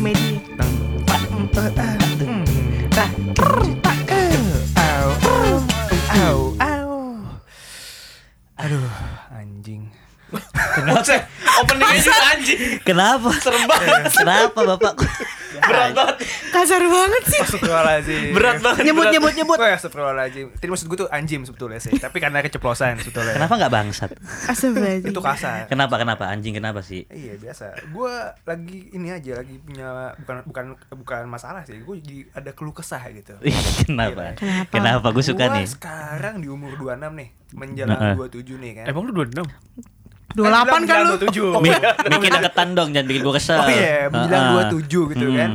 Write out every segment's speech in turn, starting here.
komedi. Aduh, anjing. Kenapa? Openingnya juga anjing. Kenapa? Serem banget. Kenapa bapak? Berat banget. Kasar banget sih. Astagfirullahaladzim. Berat banget. Nyebut berat. nyebut nyebut. Oh ya, astagfirullahaladzim. Tadi maksud gue tuh anjing sebetulnya sih. Tapi karena keceplosan sebetulnya. Kenapa nggak bangsat? Astagfirullahaladzim. Itu kasar. Kenapa kenapa anjing kenapa sih? Iya biasa. Gue lagi ini aja lagi punya bukan bukan bukan masalah sih. Gue jadi ada keluh kesah gitu. Ih, kenapa? Kenapa? Kenapa? Gue suka Gua nih. sekarang di umur 26 nih, Nah, menjelang eh. 27 nih kan. Emang lu 26? 28 kan lu. 27. Mi bikin deketan dong, jangan bikin gue kesel. Oh iya, menjelang Heeh. 27 gitu Hmm. kan.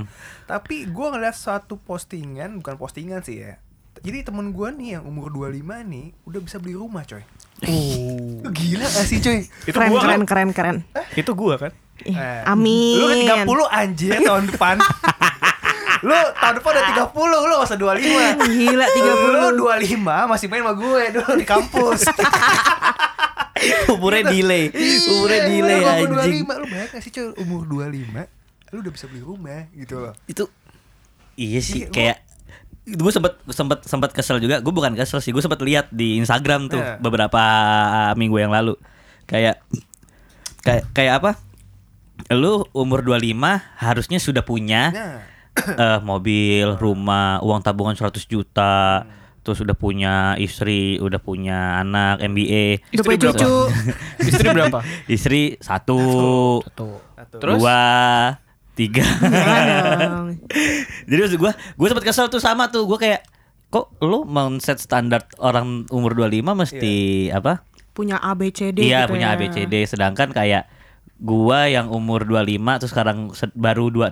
Tapi gue ngeliat suatu postingan, bukan postingan sih ya. Jadi temen gue nih yang umur 25 nih udah bisa beli rumah coy. Oh. Gila gak sih coy? Itu Keren gua keren kan? keren keren. Itu gua kan? Eh, Amin. Lu udah 30 anjir tahun depan. lu tahun depan udah 30, lu masa 25. Gila 30. Lu 25 masih main sama gue dulu di kampus. Umurnya delay. Umurnya Iya, delay umur anjing. 25, lu bayangin gak sih coy umur 25 lu udah bisa beli rumah gitu loh. Itu iya sih Iya, kayak gue sempet sempet sempet kesel juga gue bukan kesel sih gue sempet lihat di Instagram tuh Nah. beberapa uh, minggu yang lalu kayak kayak kayak apa lu umur 25 harusnya sudah punya Nah, eh, mobil, rumah, uang tabungan 100 juta, terus udah punya istri, udah punya anak, MBA, Udah punya berapa? cucu. Istri berapa? istri satu, Satu. satu. Terus? dua, tiga. Jadi maksud gue, gue sempet kesel tuh sama tuh, gue kayak kok lu mau set standar orang umur 25 mesti apa? Punya ABCD iya gitu punya ya. ABCD, sedangkan kayak gua yang umur 25 terus sekarang se- baru 26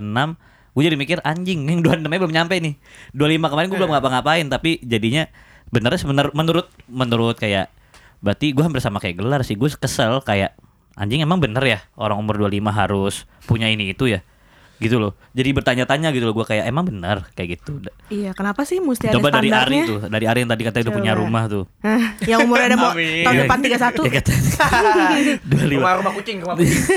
gue jadi mikir anjing yang 26 nya belum nyampe nih. 25 kemarin gue belum ngapa-ngapain tapi jadinya benernya sebenar menurut menurut kayak berarti gue hampir sama kayak gelar sih. Gue kesel kayak anjing emang bener ya orang umur 25 harus punya ini itu ya? Gitu loh. Jadi bertanya-tanya gitu loh gue kayak emang bener? Kayak gitu. Iya, kenapa sih mesti ada coba dari Ari tuh dari Ari yang tadi katanya udah punya Coba. rumah tuh. Yang umurnya ada mau tahun Iya. depan 31. ya katanya. 25 rumah rumah kucing, rumah kucing.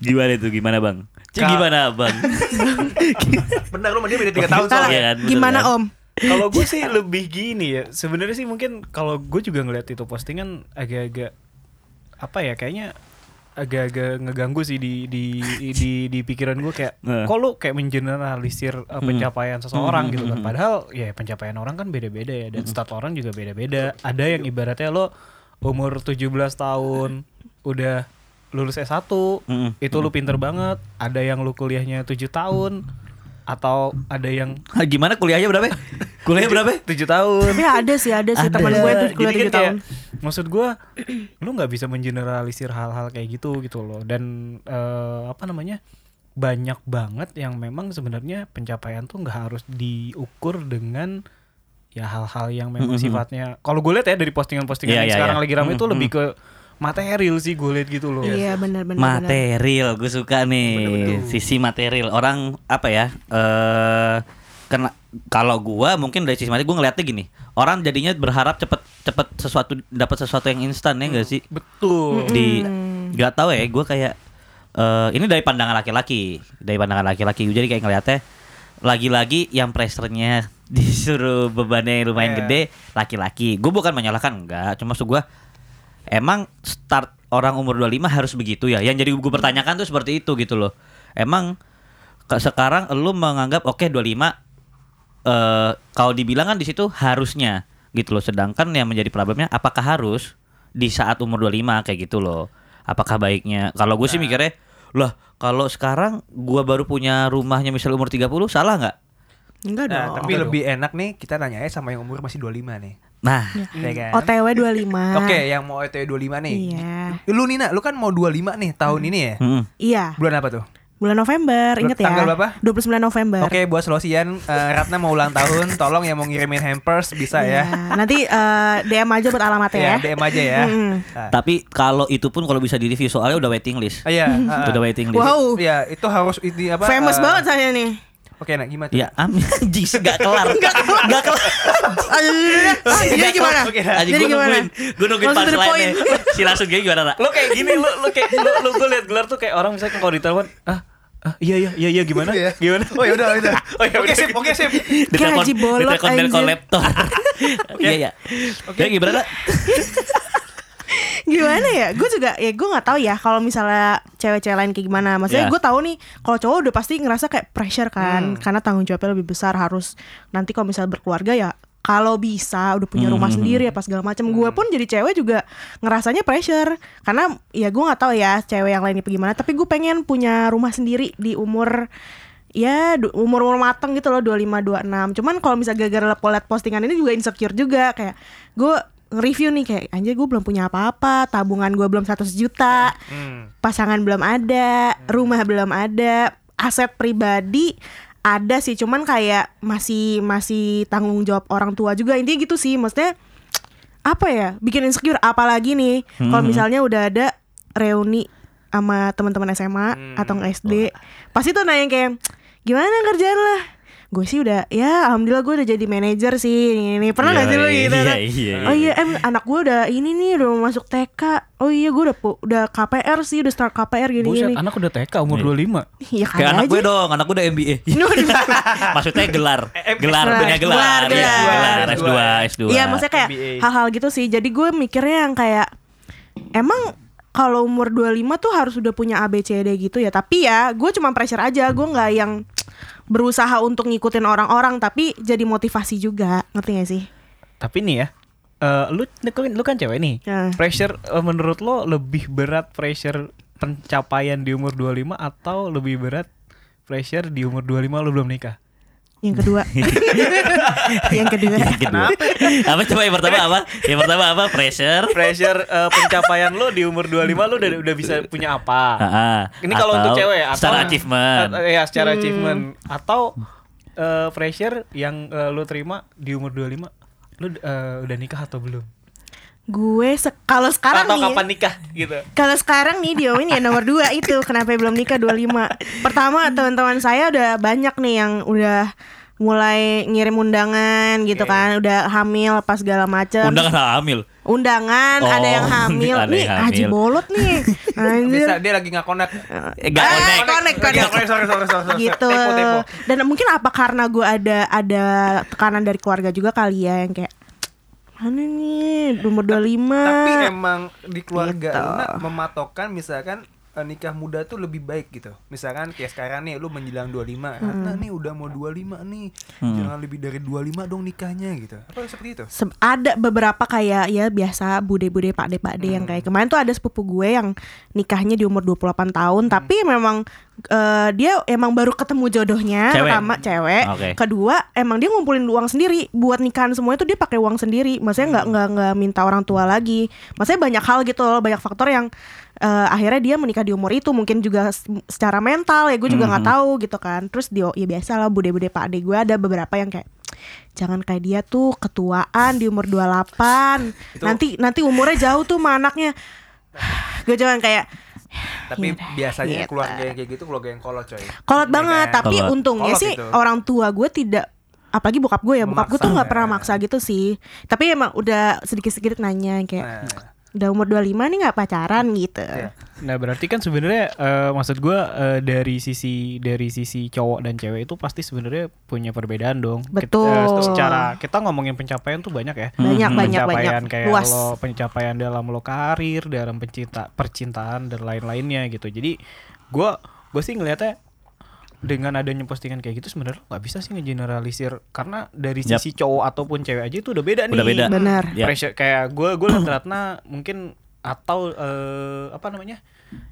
Gimana itu? Gimana bang? Cik gimana bang? Bener lu sama dia beda 3 tahun Salah. soalnya. Kan, Gimana kan? Om? Kalau gue sih lebih gini ya. Sebenarnya sih mungkin kalau gue juga ngeliat itu postingan agak-agak apa ya kayaknya agak-agak ngeganggu sih di di di di pikiran gue kayak Nah. kok lu kayak mengeneralisir uh, pencapaian seseorang Hmm, gitu hmm, kan hmm. padahal ya pencapaian orang kan beda-beda ya dan stat orang juga beda-beda ada yang ibaratnya lo umur 17 tahun udah lulus S1 Mm-mm. itu lu pinter banget ada yang lu kuliahnya 7 tahun atau ada yang Hah, Gimana kuliahnya berapa? Kuliahnya berapa? tujuh tahun Tapi ada sih, ada sih teman gue tuh kuliah Jadi 7 kan tahun. kayak, maksud gue lu nggak bisa mengeneralisir hal-hal kayak gitu gitu loh dan eh, apa namanya banyak banget yang memang sebenarnya pencapaian tuh nggak harus diukur dengan ya hal-hal yang memang Mhm. sifatnya kalau gue lihat ya dari postingan-postingan Iya, yang iya, sekarang iya. lagi ramai itu Mhm. lebih ke material sih gue lihat gitu loh Iya, benar benar. Material, gue suka nih sisi material. Orang apa ya? Eh kena kalau gua mungkin dari sisi material gue ngeliatnya gini. Orang jadinya berharap cepet cepet sesuatu dapat sesuatu yang instan ya enggak sih? betul Di nggak tahu ya, gue kayak eh ini dari pandangan laki-laki, dari pandangan laki-laki. Jadi kayak ngeliatnya lagi-lagi yang pressernya disuruh bebannya lumayan Iya. gede laki-laki. Gue bukan menyalahkan enggak, cuma maksud gue emang start orang umur 25 harus begitu ya. Yang jadi gue pertanyakan tuh seperti itu gitu loh. Emang ke- sekarang lu menganggap oke 25 eh kalau dibilang kan di situ harusnya gitu loh. Sedangkan yang menjadi problemnya apakah harus di saat umur 25 kayak gitu loh. Apakah baiknya kalau gue sih mikirnya lah kalau sekarang gua baru punya rumahnya misalnya umur 30 salah nggak? Enggak Nah, dong. tapi lebih enak nih kita nanya sama yang umur masih 25 nih. Nah, Ya kan? OTW 25. Oke, yang mau OTW 25 nih. Iya. Lu Nina, lu kan mau 25 nih tahun ini ya? mm, Iya, Bulan apa tuh? bulan November, inget ya. Tanggal berapa? 29 November. Oke, buat Selosian, eh, Ratna mau ulang tahun, tolong yang mau ngirimin hampers bisa Iya. ya. Nanti eh, DM aja buat alamatnya Ya, ya. DM aja ya. Mm-mm. Nah. tapi kalau itu pun kalau bisa di review soalnya udah waiting list. Iya, ah, Udah waiting list. Wow. Iya, itu harus ini apa? Famous eh, banget saya nih. Oke, nah gimana tuh? Ya amin anjing sih gak kelar. Gak kelar. Gak kelar. Aduh, jadi gimana? Oke, nah. Jadi gimana? Gue nungguin punchline point. Si langsung kayak gimana, Ra? lo kayak gini lo lo kayak lo, lo gue liat gelar tuh kayak orang misalnya kalau ditelepon ah Ah, iya iya iya iya gimana? Iya. Gimana? Oh ya udah udah. Oh, ya Oke sip, oke sip. Ditelepon, Gaji bolot, anjir. kolektor. Iya iya. Oke, gimana? Gimana ya? Gue juga ya gue nggak tahu ya kalau misalnya cewek-cewek lain kayak gimana. Maksudnya Ya. gue tahu nih kalau cowok udah pasti ngerasa kayak pressure kan karena tanggung jawabnya lebih besar. Harus nanti kalau misalnya berkeluarga ya kalau bisa udah punya rumah sendiri apa segala macam gue pun jadi cewek juga ngerasanya pressure. Karena ya gue nggak tahu ya cewek yang lain itu gimana. Tapi gue pengen punya rumah sendiri di umur ya du- umur-umur mateng gitu loh 25 26. Cuman kalau misalnya gara-gara liat postingan ini juga insecure juga. Kayak gue nge-review nih kayak anjir gue belum punya apa-apa, tabungan gue belum 100 juta, Hmm. pasangan belum ada, rumah belum ada, aset pribadi ada sih cuman kayak masih masih tanggung jawab orang tua juga. Intinya gitu sih maksudnya apa ya bikin insecure apalagi nih kalau misalnya udah ada reuni sama teman-teman SMA atau nggak SD pasti tuh nanya kayak gimana kerjaan lah gue sih udah ya alhamdulillah gue udah jadi manajer sih ini, ini. pernah nggak sih lo Iya, gitu iya, kan? iya, oh iya em anak gue udah ini nih udah mau masuk TK oh iya gue udah udah KPR sih udah start KPR gini Buset, gini. anak udah TK umur 25. Iya Kayak kali anak aja. gue dong, anak gue udah MBA. Maksudnya gelar, gelar Gelar, punya gelar, gelar, Iya, gelar. gelar S2, S2. Iya maksudnya kayak hal-hal gitu sih. Jadi gue mikirnya yang kayak Emang kalau umur 25 tuh harus udah punya ABCD gitu ya? Tapi ya gue cuma pressure aja. Gue nggak yang berusaha untuk ngikutin orang-orang Tapi jadi motivasi juga Ngerti gak sih? Tapi nih ya, eh, lu lu kan cewek nih. Ya. Pressure eh, menurut lo lebih berat pressure pencapaian di umur 25 atau lebih berat pressure di umur 25 lu belum nikah? Yang kedua Yang kedua Yang kedua. apa coba yang pertama apa? Yang pertama apa? Pressure. Pressure eh, pencapaian lo di umur 25 lu udah udah bisa punya apa? Ah, Ini kalau untuk cewek atau secara achievement. at- ya, secara achievement atau eh, pressure yang eh, lu terima di umur 25 lu eh, udah nikah atau belum? Gue se kalau sekarang atau nih kapan nikah gitu. Kalau sekarang nih diomongin ya nomor dua itu Kenapa belum nikah 25 Pertama teman-teman saya udah banyak nih yang udah mulai ngirim undangan gitu kan Udah hamil apa segala macam Undangan hamil. Undangan Oh, ada yang hamil ada Nih yang Haji hamil. bolot nih Anjir Bisa dia lagi nggak connect. Eh, gak Ah, connect. connect, nggak connect. Sorry, sorry, sorry, sorry. gitu Tepo, tepo. dan mungkin apa karena gue ada ada tekanan dari keluarga juga kali ya yang kayak mana nih umur 25 Tapi emang di keluarga Gitu. Luna mematokkan misalkan eh, nikah muda tuh lebih baik gitu. Misalkan kayak sekarang nih lu menjelang 25, nah nih udah mau 25 nih. Jangan lebih dari 25 dong nikahnya gitu. Apa seperti itu? Se- ada beberapa kayak ya biasa bude-bude pakde-pakde yang kayak kemarin tuh ada sepupu gue yang nikahnya di umur 28 tahun tapi memang eh, dia emang baru ketemu jodohnya Cewek? pertama cewek. Oke. kedua emang dia ngumpulin uang sendiri. Buat nikahan semua itu dia pakai uang sendiri. Maksudnya nggak nggak nggak minta orang tua lagi. Maksudnya banyak hal gitu loh. Banyak faktor yang eh, akhirnya dia menikah di umur itu. Mungkin juga secara mental ya. Gue juga nggak tahu gitu kan. Terus dia ya biasa lah bude-bude pak ade gue ada beberapa yang kayak jangan kayak dia tuh ketuaan di umur 28 nanti nanti umurnya jauh tuh sama anaknya. Gue jangan kayak Tapi Iya, biasanya gitu. keluarga yang kayak gitu keluarga yang kolot coy. kolot Iya banget kan? tapi Kolot. untungnya Kolot sih itu. orang tua gue tidak apalagi bokap gue ya bokap gue tuh nggak pernah ya. maksa gitu sih tapi emang udah sedikit-sedikit nanya kayak Nah, udah umur 25 nih nggak pacaran gitu Iya. Nah berarti kan sebenarnya eh, maksud gua eh, dari sisi dari sisi cowok dan cewek itu pasti sebenarnya punya perbedaan dong. Kit- Betul. eh, secara kita ngomongin pencapaian tuh banyak ya. Banyak, Hmm, banyak, pencapaian banyak. kayak Luas. lo pencapaian dalam lo karir, dalam pencinta percintaan dan lain-lainnya gitu. Jadi gua gue sih ngelihatnya dengan adanya postingan kayak gitu sebenarnya nggak bisa sih ngegeneralisir karena dari sisi cowok ataupun cewek aja itu udah beda nih. Udah beda. benar Ya. Pressure kayak gue gue liat Ratna mungkin atau eh, apa namanya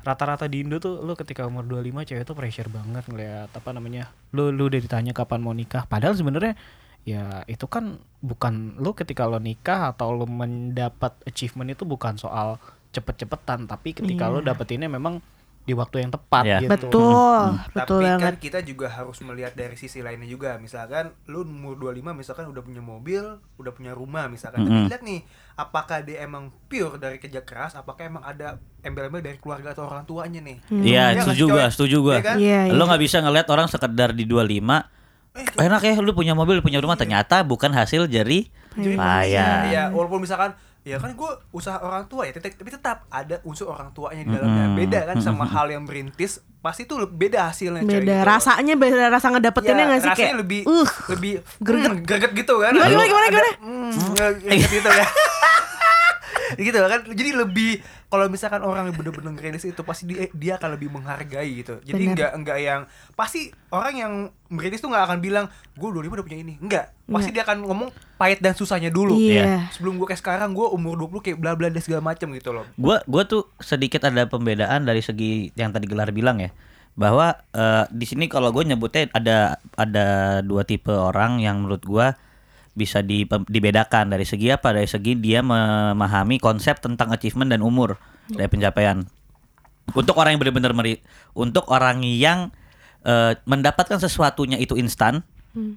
rata-rata di Indo tuh lu ketika umur 25 cewek tuh pressure banget ngeliat apa namanya lu lu udah ditanya kapan mau nikah. Padahal sebenarnya ya itu kan bukan lu ketika lo nikah atau lu mendapat achievement itu bukan soal cepet-cepetan tapi ketika lu dapetinnya memang di waktu yang tepat Iya. gitu betul betul Tapi banget kan kita juga harus melihat dari sisi lainnya juga. Misalkan lu umur 25 misalkan udah punya mobil, udah punya rumah misalkan. Tapi Mm-mm. lihat nih, apakah dia emang pure dari kerja keras, apakah emang ada embel-embel dari keluarga atau orang tuanya nih? Iya, Iya nggak setuju gua, setuju gua. Iya kan? Iya, Lo iya. nggak bisa ngeliat orang sekedar di 25 enak ya lu punya mobil punya rumah ternyata bukan hasil dari Jadi payah. Ya, walaupun misalkan ya kan gue usaha orang tua ya, tapi tetap ada unsur orang tuanya di dalamnya. Mm-mm. Beda kan sama hal yang merintis pasti tuh beda hasilnya coy, Beda gitu rasanya beda rasa ngedapetinnya Ya, nggak sih rasanya kayak lebih uh lebih greget. mm, greget gitu kan Gimana, gimana, gimana, ada, gimana? mm, greget gitu kan gitu kan? Jadi lebih kalau misalkan orang yang bener-bener ngerilis itu pasti dia, dia akan lebih menghargai gitu. Jadi Bener. nggak nggak yang pasti orang yang merilis tuh nggak akan bilang gue 25 udah punya ini. Enggak pasti dia akan ngomong pahit dan susahnya dulu. Iya. sebelum gue kayak sekarang gue umur 20 kayak bla bla dan segala macem gitu loh. Gua gua tuh sedikit ada pembedaan dari segi yang tadi Gelar bilang ya. Bahwa eh, di sini kalau gue nyebutnya ada ada dua tipe orang yang menurut gua bisa di, dibedakan. Dari segi apa? Dari segi dia memahami konsep tentang achievement dan umur dari pencapaian. Untuk orang yang benar-benar meri untuk orang yang eh, mendapatkan sesuatunya itu instan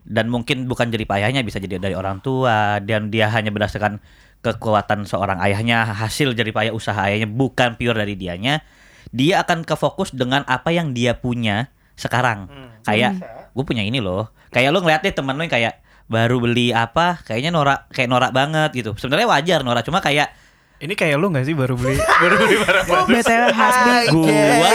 dan mungkin bukan jadi payahnya bisa jadi dari orang tua dan dia hanya berdasarkan kekuatan seorang ayahnya hasil dari payah usaha ayahnya bukan pure dari dianya dia akan ke fokus dengan apa yang dia punya sekarang. Kayak gue punya ini loh. Kayak lo ngeliat deh temen lo yang kayak baru beli apa kayaknya norak kayak norak banget gitu. Sebenarnya wajar norak cuma kayak Ini kayak lu gak sih baru beli baru beli barang baru? BTW Hasbi gua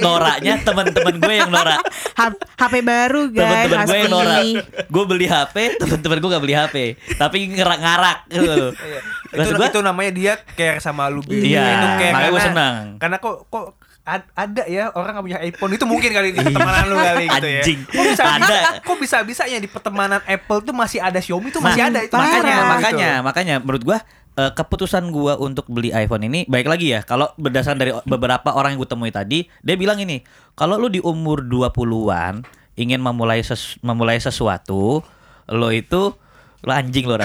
noraknya teman-teman gue yang norak. HP baru guys teman-teman gue yang norak. Gue beli HP teman-teman gue gak beli HP tapi ngerak-ngarak gitu. Iya. Itu, gua- itu namanya dia care sama lu Bi. Iya, itu care makanya karena- senang. karena kok kok ad- ada ya orang nggak punya iPhone itu mungkin kali di pertemanan lu kali gitu ya Anjing. kok bisa Ada. kok bisa bisanya di pertemanan Apple tuh masih ada Xiaomi tuh masih Nah, ada itu parah. makanya Gitu. makanya makanya menurut gua eh, keputusan gua untuk beli iPhone ini baik lagi ya kalau berdasarkan dari beberapa orang yang gue temui tadi dia bilang ini kalau lu di umur 20-an ingin memulai ses- memulai sesuatu lo itu lo anjing lo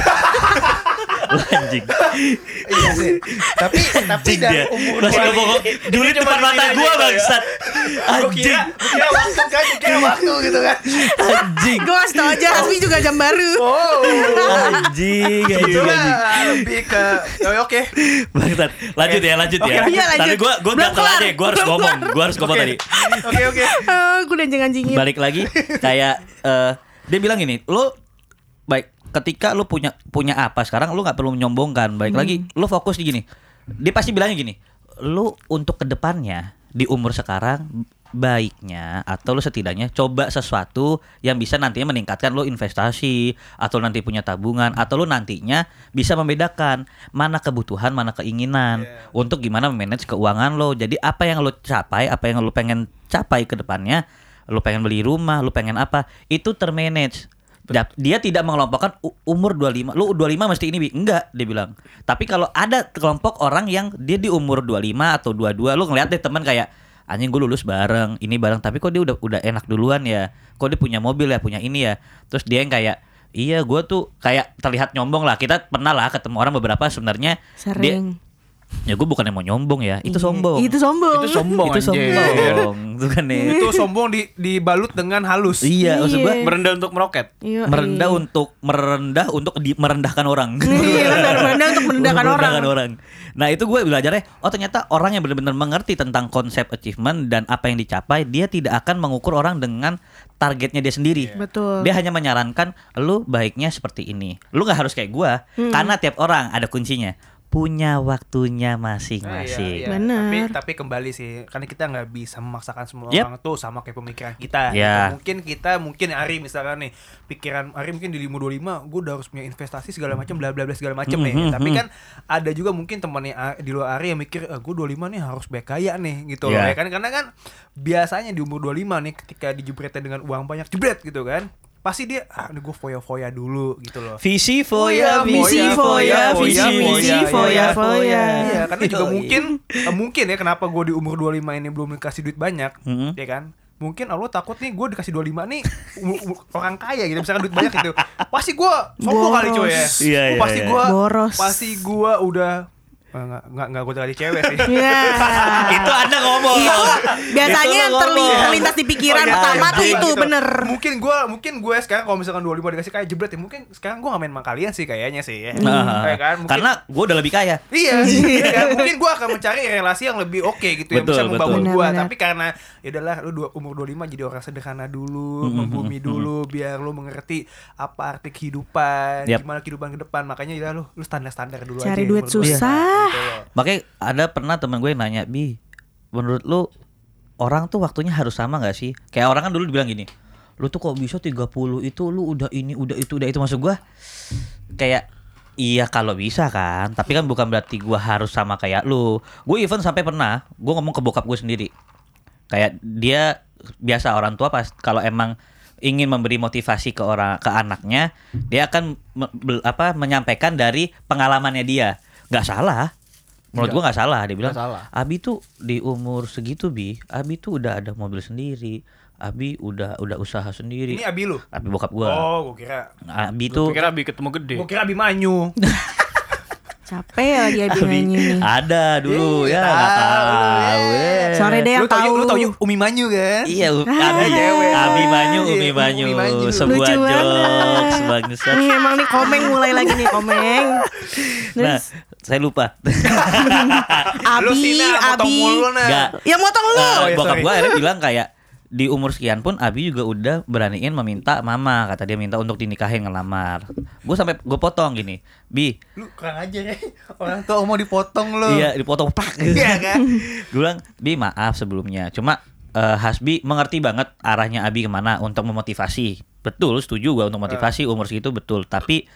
anjing iya sih tapi tapi dari dia umur masih dua- ngomong dulu depan mata gua bangsat Gua anjing kira, gua waktu kan, gua kira waktu gitu kan. anjing Gue kasih tau aja Hasbi juga jam baru Oh, anjing anjing lebih ke, oh, oke. Bangsat. Lanjut ya, lanjut ya. Iya, lanjut. gua gua gatel kelar. aja, gua harus ngomong. Gua harus ngomong tadi. Oke, oke. Gue udah anjing-anjingin Balik lagi kayak eh dia bilang gini, lu baik ketika lu punya punya apa sekarang lu nggak perlu menyombongkan. Baik lagi, lu fokus di gini. Dia pasti bilangnya gini, lu untuk ke depannya di umur sekarang baiknya atau lu setidaknya coba sesuatu yang bisa nantinya meningkatkan lu investasi atau nanti punya tabungan atau lu nantinya bisa membedakan mana kebutuhan mana keinginan Yeah. untuk gimana memanage keuangan lo jadi apa yang lo capai apa yang lo pengen capai ke depannya lo pengen beli rumah lo pengen apa itu termanage dia tidak mengelompokkan umur 25 lu 25 mesti ini Bi. enggak dia bilang. Tapi kalau ada kelompok orang yang dia di umur 25 atau 22 lu ngeliat deh teman kayak anjing gue lulus bareng ini bareng. Tapi kok dia udah udah enak duluan ya? Kok dia punya mobil ya punya ini ya? Terus dia yang kayak iya gue tuh kayak terlihat nyombong lah. Kita pernah lah ketemu orang beberapa sebenarnya dia Sering ya gue bukan yang mau nyombong ya. Itu sombong. Itu sombong. Itu sombong itu sombong itu kan nih Itu sombong di dibalut dengan halus. iya maksud gue Iya. Merendah untuk meroket. Iya, merendah iya. untuk merendah untuk di- merendahkan orang. Iya benar. Merendah untuk merendahkan orang. Nah itu gue belajarnya Oh ternyata orang yang benar-benar mengerti tentang konsep achievement Dan apa yang dicapai Dia tidak akan mengukur orang dengan targetnya dia sendiri. Betul. Dia hanya menyarankan Lu baiknya seperti ini. Lu gak harus kayak gue Hmm. Karena tiap orang ada kuncinya Punya waktunya Nah, masing-masing iya, iya. Bener. Tapi tapi kembali sih, karena kita nggak bisa memaksakan semua Yep. orang tuh sama kayak pemikiran kita. Ya. gitu. Mungkin kita, mungkin Ari misalkan nih, pikiran Ari mungkin di 525, gue udah harus punya investasi segala macam, bla bla bla segala macam nih. Mhm, Tapi kan ada juga mungkin temannya di luar Ari yang mikir, eh, gue 25 nih harus baik kaya nih, gitu loh Ya. ya kan? Karena kan biasanya di umur 25 nih, ketika dijebretnya dengan uang banyak, jebret gitu kan. Pasti dia, ah ini gue foya-foya dulu gitu loh. Visi Foya, visi foya, visi visi foya foya. Iya, karena juga mungkin eh, mungkin ya kenapa gue di umur 25 ini belum dikasih duit banyak, Mhm. ya kan? Mungkin Allah takut nih gue dikasih 25 nih u- u- orang kaya gitu, misalkan duit banyak gitu. Pasti gue sombong kali cuy ya. Iya, iya, pasti iya. gue pasti gue udah eh, nggak nggak nggak gue tadi cewek sih. Iya. Itu anda ngomong Biasanya Itu yang terli- terlintas di pikiran Oh, iya, pertama iya, tuh iya, itu gitu. bener. Mungkin gue mungkin gue sekarang kalau misalkan 25 dikasih kayak jebret ya mungkin sekarang gue gak main sama kalian sih kayaknya sih ya. Nah, Kayak kan, mungkin- Karena gue udah lebih kaya Iya, iya kan? mungkin gua akan mencari relasi yang lebih oke gitu yang bisa membangun. Benar-benar. Tapi karena ya udahlah lu dua, umur 25 jadi orang sederhana dulu, Mhm, membumi mhm, dulu biar lu mengerti apa arti kehidupan, gimana kehidupan ke depan. Makanya ya lu lu standar-standar dulu Cari aja. duit umur 25, susah. gitu loh. Makanya ada pernah teman gue yang nanya Bi Menurut lu orang tuh waktunya harus sama gak sih? Kayak orang kan dulu dibilang gini, lu tuh kok bisa 30 itu lu udah ini, udah itu, udah itu maksud gua kayak Iya kalau bisa kan, tapi kan bukan berarti gua harus sama kayak lu. Gue even sampai pernah, gua ngomong ke bokap gue sendiri, kayak dia biasa orang tua pas kalau emang ingin memberi motivasi ke orang ke anaknya, dia akan me- bel- apa menyampaikan dari pengalamannya dia. Nggak salah. Menurut gua nggak salah. Dia bilang, salah. Abi tuh di umur segitu bi, Abi tuh udah ada mobil sendiri, Abi udah udah usaha sendiri. Ini Abi lu. Abi bokap gua. Oh, gua kira. Abi Tuh. tuh Pikir Abi ketemu gede. Gua kira Abi Manyu. Capek lagi Abi nyanyi nih. ada dulu ya. tahu, nggak tahu, ya. Sore deh yang lu tau tahu. lu tau Umi Manyu kan? Iya, Ah, Abi, cewek. Abi Manyu, Iya, Umi Manyu, Umi Manyu. sebuah jokes bangsat. Nih emang nih komeng mulai lagi nih komeng. Nah, saya lupa. lu Abi, potong Abi. mulu nah. Enggak. Yang motong lu. Oh, iya, bokap gua akhirnya bilang kayak di umur sekian pun Abi juga udah beraniin meminta mama kata dia minta untuk dinikahin ngelamar. Gue sampai gue potong gini, bi, Lu kurang aja ya. Orang tua mau dipotong lu. iya dipotong pak. Iya kan? gue bilang bi maaf sebelumnya cuma eh, Hasbi mengerti banget arahnya Abi ke mana untuk memotivasi betul setuju gua untuk motivasi umur segitu betul tapi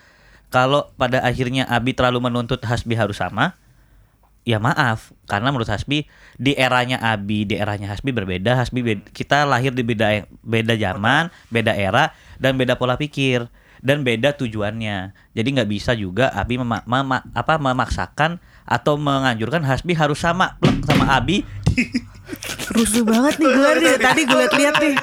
kalau pada akhirnya Abi terlalu menuntut Hasbi harus sama ya maaf. Karena menurut Hasbi di eranya Abi di eranya Hasbi berbeda. Hasbi bed- kita lahir di beda beda zaman beda era dan beda pola pikir dan beda tujuannya. Jadi nggak bisa juga Abi mema- mema- apa memaksakan atau menganjurkan Hasbi harus sama sama Abi Rusuh banget nih gue nih. Tadi gue liat-liat nih.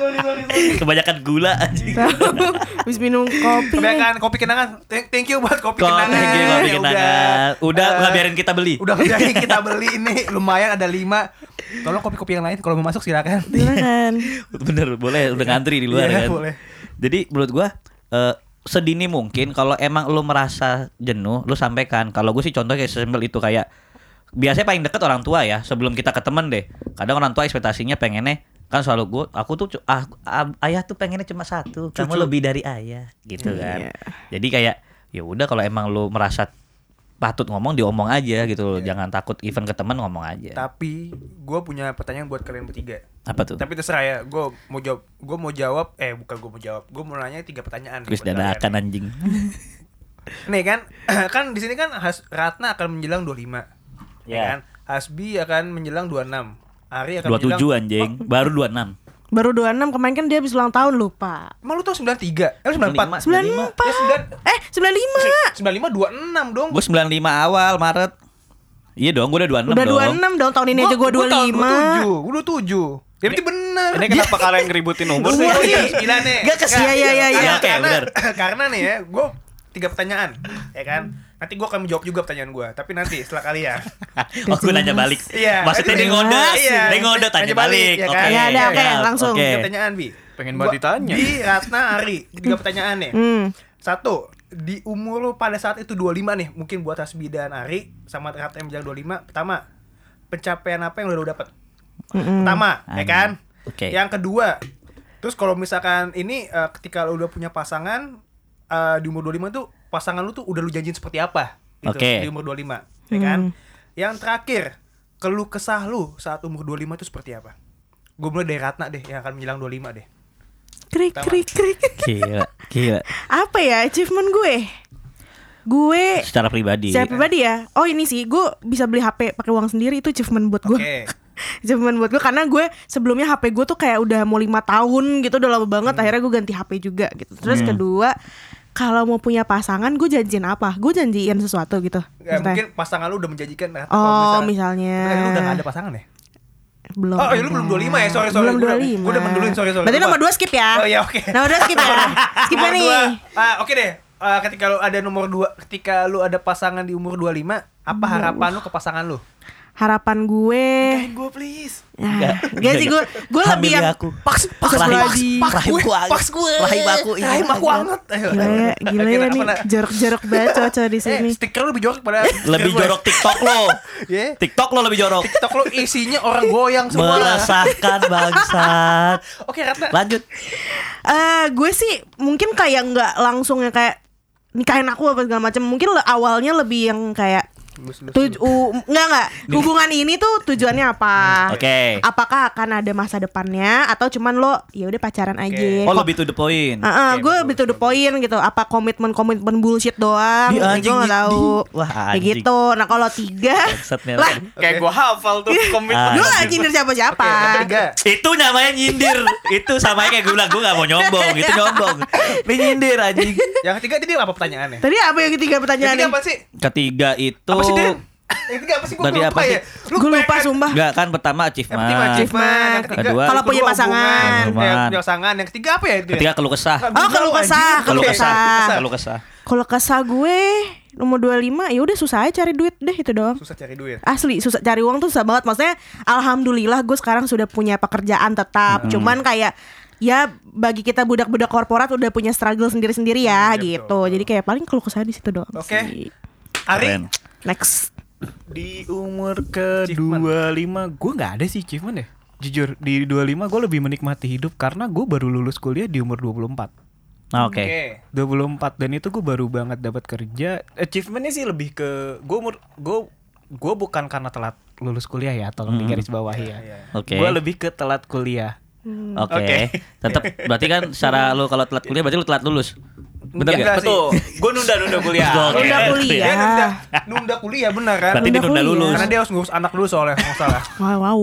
kebanyakan gula anjing Habis minum kopi nih. Kebanyakan kopi kenangan. Thank, thank you buat kopi kenangan. thank you, kopi Ya kenangan. Udah Eh, nggak biarin kita beli. Udah biarin kita beli ini lumayan ada lima. Tolong kopi-kopi yang lain kalau mau masuk silakan. Silakan. Bener boleh udah ngantri di luar Iya, kan. boleh. Jadi menurut gua eh, sedini mungkin kalau emang lu merasa jenuh, lu sampaikan. Kalau gue sih contoh kayak sesimpel itu kayak biasanya paling deket orang tua ya sebelum kita ke temen deh. Kadang orang tua ekspektasinya pengennya kan selalu gue aku tuh ah, ah, ayah tuh pengennya cuma satu kamu Cucu. lebih dari ayah gitu kan Iya. jadi kayak ya udah kalau emang lu merasa patut ngomong diomong aja gitu loh jangan takut even ke temen ngomong aja Tapi gue punya pertanyaan buat kalian bertiga. apa tuh Tapi terserah ya, gue mau jawab, gue mau jawab, eh bukan gue mau jawab, gue mau nanya tiga pertanyaan. Chris buat kalian. dadakan anjing Nih kan, kan di sini kan Ratna akan menjelang 25 ya Ya. kan? Hasbi akan menjelang 26 Ari akan 27 menjelang anjing baru 26 Baru 26 kemarin kan dia habis ulang tahun lupa. Emang lu tau 93? Eh 94? 95. 94. Ya, sembilan- Eh 95. 95 26 dong Gue 95 awal Maret. Iya dong, gue udah 26 Udah dong. 26 dong tahun ini aja gue 25. Gue 27 Ya berarti bener Ini kenapa kalian ngeributin umur sih? Oh iya, gila nih. Gak kes- Iya, iya, iya, Karena- iya. Karena, bener. karena nih ya, gue tiga pertanyaan, ya kan? Nanti gue akan menjawab juga pertanyaan gue, tapi nanti setelah kalian. oh, gue nanya balik. Iya. Maksudnya dia ngode. Iya. Dia ngode tanya Nanya balik. ya Oke. kan? Ya, ada, oke, siap. langsung. Oke. Tiga pertanyaan bi. Pengen banget ditanya. Bi, Ratna, Ari, tiga pertanyaan nih. Hmm. Satu, di umur lu pada saat itu 25 nih, mungkin buat Hasbi dan Ari sama Ratna yang bilang 25. Pertama, pencapaian apa yang udah lu dapat? Pertama, ya kan? Oke. Yang kedua, terus kalau misalkan ini eh, ketika lu udah punya pasangan eh, di umur 25 tuh pasangan lu tuh udah lu janjiin seperti apa? Gitu, Oke. Di umur 25, ya kan? Yang terakhir, keluh kesah lu saat umur 25 itu seperti apa? Gue mulai dari Ratna deh, yang akan menjelang 25 deh. Krik krik krik. Gila, gila. Apa ya achievement gue? Gue Secara pribadi. secara pribadi ya. Oh ini sih gue bisa beli HP pakai uang sendiri itu achievement buat gue. Oke. achievement buat gue karena gue sebelumnya HP gue tuh kayak udah mau lima tahun gitu udah lama banget Hmm. akhirnya gue ganti HP juga gitu. Terus kedua kalau mau punya pasangan gue janjiin apa? Gue janjiin sesuatu gitu. Ya, Maksudnya, mungkin pasangan lu udah menjanjikan Oh, kalau misalnya. Tapi lu udah gak ada pasangan ya? belum. Oh, iya, lu belum 25 ya? Sorry, sorry. Belum Gua udah- 25. gua udah menduluin, sorry, sorry. Berarti nomor 2 skip ya. Oh, iya, oke. Nomor 2 skip ya. Skip Nomor nih. Ah, oke deh. Ah, ketika lu ada nomor 2, ketika lu ada pasangan di umur 25, apa harapan lu ke pasangan lu? Harapan gue gue please. Ya, gak sih gue gue lebih yang aku. Pas, pas, Rahim- pas, pas, rahimku gue, pas gue. Rahimku, iya. Rahim aku anget. Ayo. gila ya, gila ya nih jorok-jorok banget cowok-cowok di Eh, sini. stiker lu lebih jorok pada Lebih jorok TikTok lo. Ya. TikTok lo lebih jorok. TikTok lu isinya orang goyang semua. Meresahkan bangsat. Oke, Ratna. Lanjut. Eh, gue sih mungkin kayak nggak langsung yang kayak nikahin aku apa segala macam. Mungkin awalnya lebih yang kayak enggak enggak. Hubungan ini tuh tujuannya apa? Oke. Apakah akan ada masa depannya atau cuman lo ya udah pacaran aja? Oh Kok- lebih to the point. Heeh, Oke, gue betul, lebih to the point gitu. Apa komitmen komitmen bullshit doang? Di anjing, gue nggak di- tahu. di- wah, Kayak anjing. gitu. Nah kalau tiga, lah. Kayak gua hafal tuh komitmen. Ah. gue gak nyindir siapa Oke, siapa. yang ketiga. Itu namanya nyindir. itu sama kayak gue bilang gue gak mau nyombong. Itu nyombong. Ini nyindir anjing. Yang ketiga tadi apa pertanyaannya? Tadi apa yang ketiga pertanyaannya? ketiga apa sih? Ketiga itu Apa sih, Den? Yang ketiga apa sih? Gue lupa apa sih? ya. Gue lupa pengen- sumpah. Enggak kan pertama Yang achievement. pertama achievement, yang ketiga Kedua- Kalau punya pasangan. punya pasangan. Yang ketiga apa ya itu? ya? Ketiga keluh kesah. Oh, keluh kesah. Keluh kesah. kesah. Keluh kesah. Kalau kesah gue nomor 25 ya udah susah aja cari duit deh itu doang. Susah cari duit. Asli susah cari uang tuh susah banget. Maksudnya alhamdulillah gue sekarang sudah punya pekerjaan tetap. Hmm. Cuman kayak ya bagi kita budak-budak korporat udah punya struggle sendiri-sendiri ya Hmm, iya, gitu. betul. Jadi kayak paling keluh kesah di situ doang. Oke. sih. Ari, Keren. Next. Di umur ke-25 gue nggak ada sih achievement ya. Jujur di 25 gue lebih menikmati hidup karena gue baru lulus kuliah di umur 24. Nah, Oke. oke. 24 dan itu gue baru banget dapat kerja. Achievementnya sih lebih ke gue umur gue gue bukan karena telat lulus kuliah ya, tolong digaris bawahi ya. Iya. Oke. Gue lebih ke telat kuliah. Oke. Oke. Tetap berarti kan secara lu kalau telat kuliah berarti lu telat lulus. Bener Enggak gak? sih. Betul. gue nunda-nunda kuliah. Oke. Nunda Dia kuliah. nunda, nunda kuliah benar kan? Berarti dia Nunda nunda kuliah. lulus. Karena dia harus ngurus anak dulu soalnya, nggak salah. Wow, wow.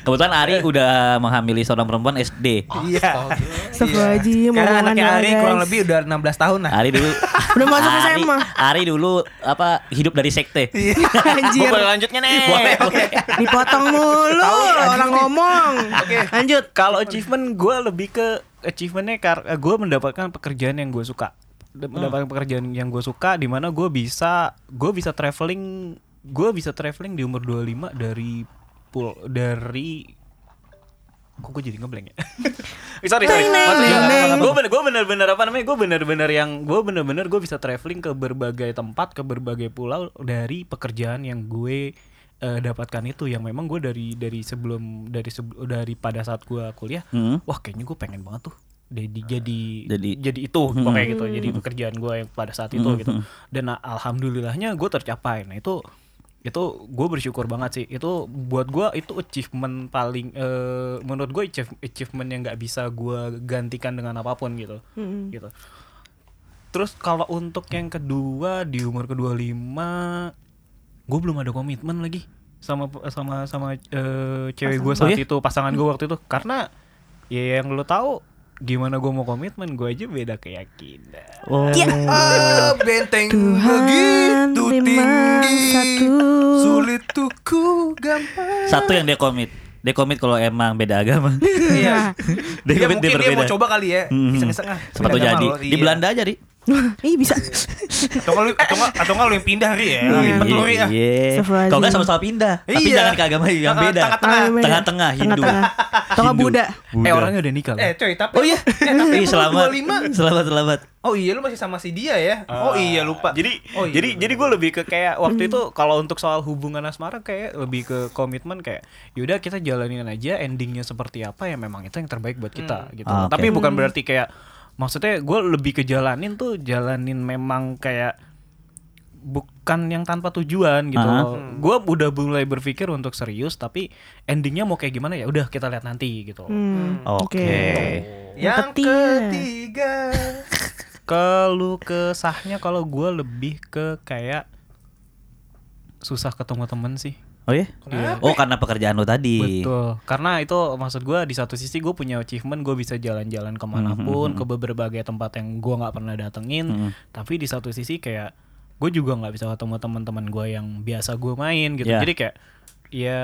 Kebetulan Ari udah menghamili seorang perempuan SD. Iya. Astagfirullahaladzim, Karena omongan anaknya Ari guys. kurang lebih udah 16 tahun lah. Ari dulu Udah masuk Ari, SMA. Ari dulu apa hidup dari sekte. Anjir. Gue lanjutnya nih. Boleh, boleh. Dipotong mulu orang ngomong. Oke. Lanjut. Kalau achievement gue lebih ke achievementnya karena gue mendapatkan pekerjaan yang gue suka, D- mendapatkan pekerjaan yang gue suka di mana gue bisa gue bisa traveling gue bisa traveling di umur 25 dari pul dari kok gue jadi ngeblank ya? Sorry sorry. Maksudnya neng. gue bener gue bener-bener apa namanya gue bener-bener yang gue bener-bener gue bisa traveling ke berbagai tempat ke berbagai pulau dari pekerjaan yang gue eh, dapatkan itu yang memang gue dari dari sebelum dari sebe- dari pada saat gue kuliah Hmm. wah kayaknya gue pengen banget tuh jadi jadi Jadi- jadi itu pokoknya gitu. Jadi pekerjaan gue yang pada saat itu gitu. Dan ah, alhamdulillahnya gue tercapai. Nah itu itu gue bersyukur banget sih. Itu buat gue itu achievement paling eh, menurut gue achieve- achievement yang nggak bisa gue gantikan dengan apa pun gitu. Gitu. Terus kalau untuk yang kedua di umur kedua lima gue belum ada komitmen lagi sama sama sama eh, cewek gue Oh, saat ya? itu pasangan gue waktu itu karena ya yang lo tahu gimana gue mau komitmen gue aja beda keyakinan Oh. Ah, benteng Tuhan begitu tinggi. satu. Sulit tuh ku gampang. Satu yang dia komit. Dia komit kalau emang beda agama. Iya. dia Dia komit mungkin dia dia mau berbeda. coba kali ya. Hmm. Iseng-iseng ah. Sepatu jadi. Di iya. Belanda aja, Ri. Ih bisa. Atau nggak lu atau nggak atau nggak lu yang pindah Ri ya. Lagi Iya. Ri ya. Iya. Kalau nggak sama-sama pindah. Tapi Iya. jangan ke agama yang Ah, beda. tengah-tengah. Ah. Tengah-tengah, Hindu. Hindu. Buddha. eh orangnya udah nikah loh. Eh coy tapi Oh iya. Eh, tapi selamat. 25. Selamat, selamat. Oh iya lu masih sama si dia ya. Oh iya lupa. Jadi Oh, iya, jadi jadi gue lebih ke kayak waktu itu kalau untuk soal hubungan asmara kayak lebih ke komitmen kayak yaudah kita jalanin aja endingnya seperti apa ya memang itu yang terbaik buat kita gitu. Ah. Tapi bukan berarti kayak maksudnya gue lebih ke jalanin tuh jalanin memang kayak bukan yang tanpa tujuan gitu. Ah. loh. Gue udah mulai berpikir untuk serius tapi endingnya mau kayak gimana ya udah kita lihat nanti gitu. Hmm, Oke. yang ketiga. ketiga. Kalau kesahnya kalau gue lebih ke kayak susah ketemu temen sih. Oh iya? Oh karena pekerjaan lo tadi. Betul. Karena itu maksud gue di satu sisi gue punya achievement gue bisa jalan-jalan ke mana pun ke berbagai tempat yang gue nggak pernah datengin. Tapi di satu sisi kayak gue juga nggak bisa ketemu teman-teman gue yang biasa gue main gitu. Ya. Jadi kayak ya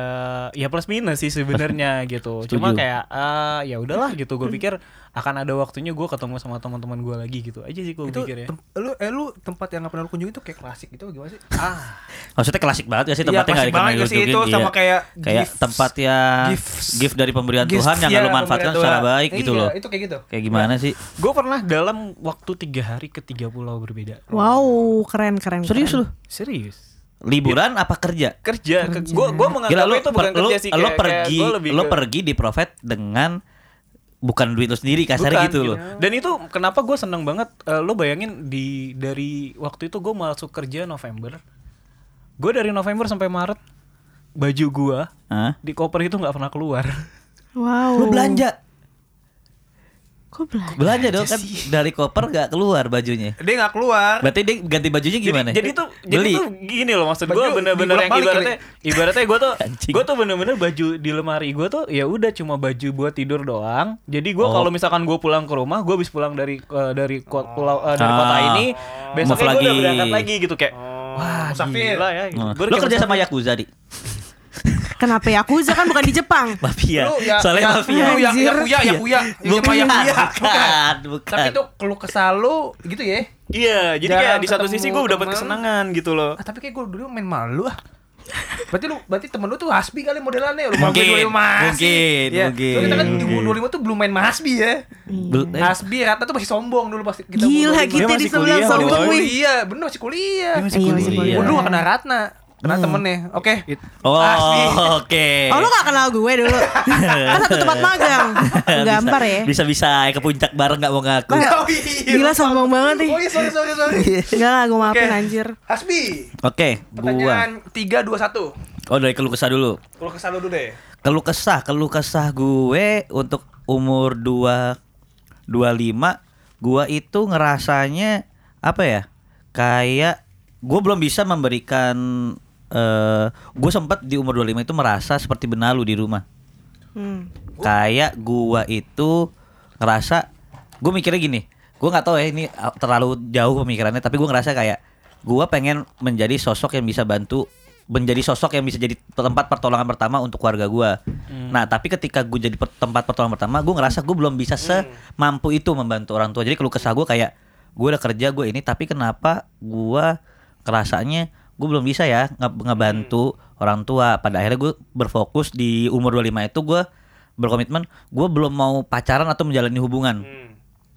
ya plus minus sih sebenarnya gitu. Setuju. Cuma kayak ah ya udahlah gitu. Gue pikir akan ada waktunya gue ketemu sama teman-teman gue lagi gitu aja sih gue pikir ya. tem- lu eh lu tempat yang nggak pernah lu kunjungi itu kayak klasik gitu gimana sih? Ah, Maksudnya klasik banget ya sih Iya, tempatnya nggak dikenal sih itu sama kayak kayak gift- tempat yang gifts. gift dari pemberian Gifts, Tuhan yang iya, nggak lo manfaatkan secara Tuhan. baik gitu Iya, loh. Itu kayak gitu. Kayak gimana sih? gue pernah dalam waktu tiga hari ke tiga pulau berbeda. Wow, keren keren. Serius keren. lu? Serius. Liburan apa kerja? Kerja, ke, gue gue menganggap Gila lu, itu bukan per- kerja sih. lu kayak- pergi kayak lu ke- pergi di profit dengan bukan duit lu sendiri kasarnya Bukan, gitu loh. Dan itu kenapa gue seneng banget. eh, lo bayangin di dari waktu itu gue masuk kerja November. gue dari November sampai Maret baju gua Hah? di koper itu nggak pernah keluar. Wow. Lu belanja. Kok belanja? Belanja dong kan dari koper gak keluar bajunya. Dia nggak keluar. Berarti dia ganti bajunya gimana? Jadi, jadi tuh beli. jadi tuh gini loh maksud gue bener-bener yang ibaratnya ibaratnya gue tuh gue tuh bener-bener baju di lemari gue tuh ya udah cuma baju buat tidur doang. Jadi gue Oh. kalau misalkan gue pulang ke rumah gue habis pulang dari eh, dari ko- pulau eh, dari Ah. kota ini besoknya gue udah lagi. berangkat lagi gitu kayak wah musafir. gila ya. gitu. Oh. Kayak kerja sama. Yakuza, Di? Kenapa Yakuza kan bukan di Jepang? Mafia. Lu ya, Soalnya ya, mafia. Lu ya, Anjir. ya, kuya, ya, kuya. Ya, Bukan, ya, kuya. bukan, bukan. Tapi itu keluh kesal lu gitu ya. Iya, jadi Jarang kayak di satu sisi gue dapat kesenangan gitu loh. Ah, tapi kayak gue dulu main malu ah. Berarti lu berarti temen lu tuh Hasbi kali modelannya lu Mungkin, main 25 masih. mungkin, ya. mungkin, Soalnya kita kan di mungkin. umur 25 tuh belum main sama Hasbi ya. Eh, Hasbi Rata tuh masih sombong dulu pasti kita Gila umur 25. kita di sebelah sombong. Kuliah, bener masih kuliah. Dia masih Iya, kuliah. masih kuliah. Gua dulu kena Ratna, kena temennya. Oke. Oh, Hasbi. oke. Oh lu gak kenal gue dulu? kan satu tempat magang. Gambar ya. Bisa-bisa ke puncak bareng gak mau ngaku. Oh, iya. Gila sombong banget nih. Oh iya, sorry, sorry, sorry. Enggak lah gue maafin Oke. anjir. Hasbi. Oke, gua. Pertanyaan 3 2 1. Oh, dari keluh kesah dulu. Kalau kesal dulu deh. Keluh kesah, keluh kesah gue untuk umur 2 25 gua itu ngerasanya apa ya? Kayak gue belum bisa memberikan eh gue sempat di umur 25 itu merasa seperti benalu di rumah. Hmm. Kayak gua itu ngerasa gue mikirnya gini, gue nggak tahu ya ini uh, terlalu jauh pemikirannya, tapi gue ngerasa kayak gua pengen menjadi sosok yang bisa bantu menjadi sosok yang bisa jadi tempat pertolongan pertama untuk keluarga gua. Nah, tapi ketika gue jadi per- tempat pertolongan pertama, gue ngerasa gue belum bisa semampu itu membantu orang tua. Jadi keluh kesah gue kayak gue udah kerja gue ini, tapi kenapa gua kerasanya gue belum bisa ya nge- ngebantu orang tua. Pada akhirnya gue berfokus di umur 25 itu gue berkomitmen gue belum mau pacaran atau menjalani hubungan.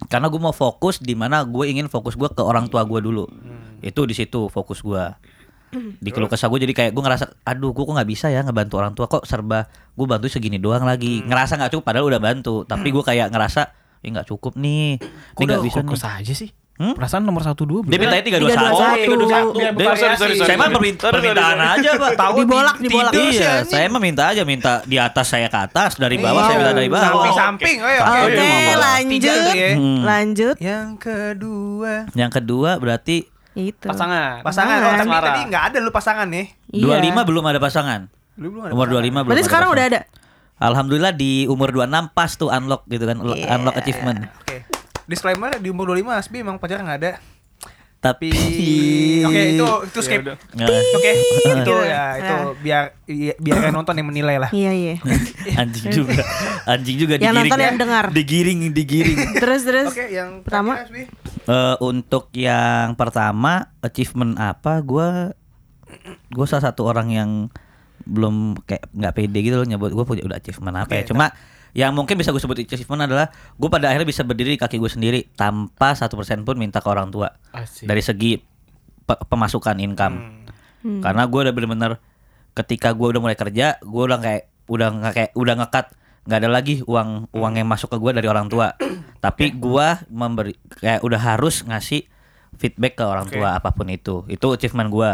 Karena gue mau fokus di mana gue ingin fokus gue ke orang tua gue dulu. Itu di situ fokus gue di keluh kesah gue jadi kayak gue ngerasa aduh gue kok nggak bisa ya ngebantu orang tua? Kok serba gue bantu segini doang lagi? Ngerasa nggak cukup padahal udah bantu. Tapi gue kayak ngerasa ya nggak cukup nih. Kok ini nggak bisa nih. fokus aja sih? Hmm? Perasaan nomor satu dua dia mintanya satu dua, satu. Tiga, dua, satu. Biar Dia- bervariasi. sorry, sorry, saya mah permintaan aja pak Tahu Dibolak, dibolak. iya saya mah minta aja minta di atas saya ke atas dari bawah saya minta dari bawah Samping-samping. Oh, iya, Oke. Oke, Tiga lanjut. ya. Hmm. Lanjut. Yang kedua yang kedua berarti Itu. Pasangan. pasangan. Oh, tapi Asmara. tadi nggak ada lu pasangan nih. Iya. 25 belum ada pasangan umur pasangan. 25 belum Berarti sekarang udah ada. Alhamdulillah di umur 26 pas tuh unlock gitu kan unlock achievement. Disclaimer di umur 25 Asbi emang pacaran nggak ada. tapi Oke, itu itu skip. Nggak. Oke, itu Gitu. ya itu Nah. biar i- biar yang nonton yang menilai lah. Iya iya. anjing juga anjing juga Yang digiring nonton yang dengar. digiring digiring Terus terus. Oke, yang Pertama. Eh, untuk yang pertama achievement apa gua gue salah satu orang yang belum kayak nggak pede gitu loh nyebut gue punya udah achievement apa ya Oke, cuma yang mungkin bisa gue sebut achievement adalah gue pada akhirnya bisa berdiri di kaki gue sendiri tanpa satu persen pun minta ke orang tua Asik. dari segi pe- pemasukan income Hmm. karena gue udah bener-bener ketika gue udah mulai kerja gue udah kayak udah nggak kayak udah ngekat nggak ada lagi uang uang yang masuk ke gue dari orang tua tapi gue memberi kayak udah harus ngasih feedback ke orang Oke. tua apa pun itu itu achievement gue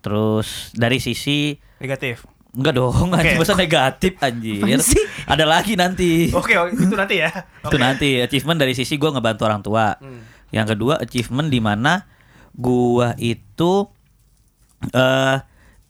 terus dari sisi Negatif. Enggak dong anjing Oke. masa negatif anjir ada lagi nanti Oke, oh, itu nanti ya. itu nanti achievement dari sisi gue ngebantu orang tua Hmm. yang kedua achievement di mana gua itu eh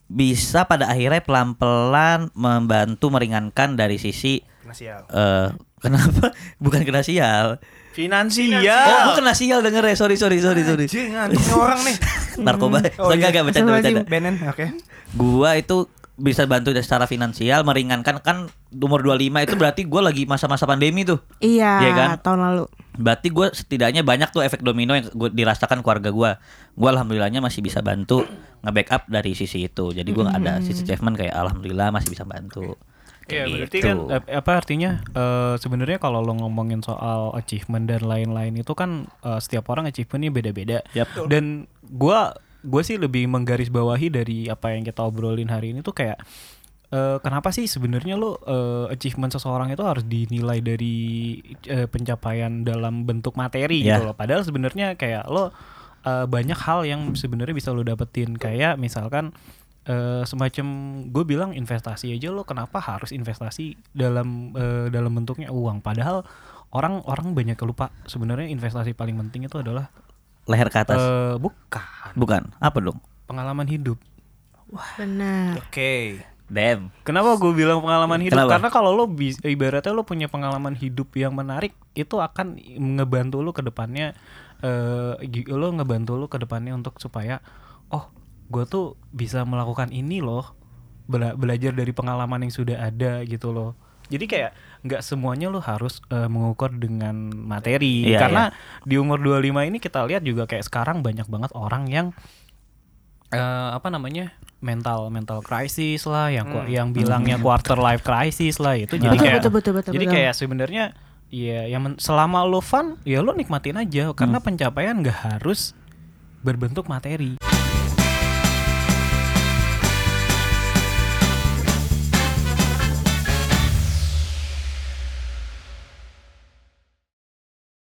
bisa pada akhirnya pelan-pelan membantu meringankan dari sisi Finansial. eh kenapa bukan kena sial Finansial. oh kena sial denger ya sorry sorry sorry sorry Anjing, anjing orang nih. narkoba Oh, enggak iya. enggak bercanda bercanda Benen, oke. gua itu bisa bantu dari secara finansial meringankan kan umur 25 itu berarti gua lagi masa-masa pandemi tuh Iya, Iya kan? tahun lalu. Berarti gue setidaknya banyak tuh efek domino yang gue dirasakan keluarga gue. Gue alhamdulillahnya masih bisa bantu nge-backup dari sisi itu. Jadi gue nggak ada sisi achievement kayak alhamdulillah masih bisa bantu. Iya berarti gitu. kan ap- apa artinya eh, sebenarnya kalau lo ngomongin soal achievement dan lain-lain itu kan eh, setiap orang achievementnya beda-beda Yap. dan gua gue sih lebih menggarisbawahi dari apa yang kita obrolin hari ini tuh kayak eh, kenapa sih sebenarnya lo eh, achievement seseorang itu harus dinilai dari eh, pencapaian dalam bentuk materi Ya. gitu loh. Padahal sebenarnya kayak lo eh, banyak hal yang sebenarnya bisa lo dapetin. Kayak misalkan eh, semacam gue bilang investasi aja lo kenapa harus investasi dalam eh, dalam bentuknya uang? Padahal orang orang banyak lupa sebenarnya investasi paling penting itu adalah Leher ke atas. eh, bukan Bukan. Apa dong? pengalaman hidup Benar. Oke. Damn. Kenapa gue bilang pengalaman hidup? Kenapa? Karena kalau lo ibaratnya lo punya pengalaman hidup yang menarik, itu akan ngebantu lo ke depannya. eh gi- lo ngebantu lo ke depannya untuk supaya, oh, gue tuh bisa melakukan ini loh, Bela- belajar dari pengalaman yang sudah ada gitu loh. Jadi kayak nggak semuanya lo harus eh, mengukur dengan materi. Iya, Karena di umur 25 ini kita lihat juga kayak sekarang banyak banget orang yang eh apa namanya mental mental crisis lah yang ku- yang bilangnya quarter life crisis lah itu jadi Betul, kayak betul, betul, betul, jadi betul. kayak sebenarnya ya yang selama lo fun ya lo nikmatin aja. Karena pencapaian nggak harus berbentuk materi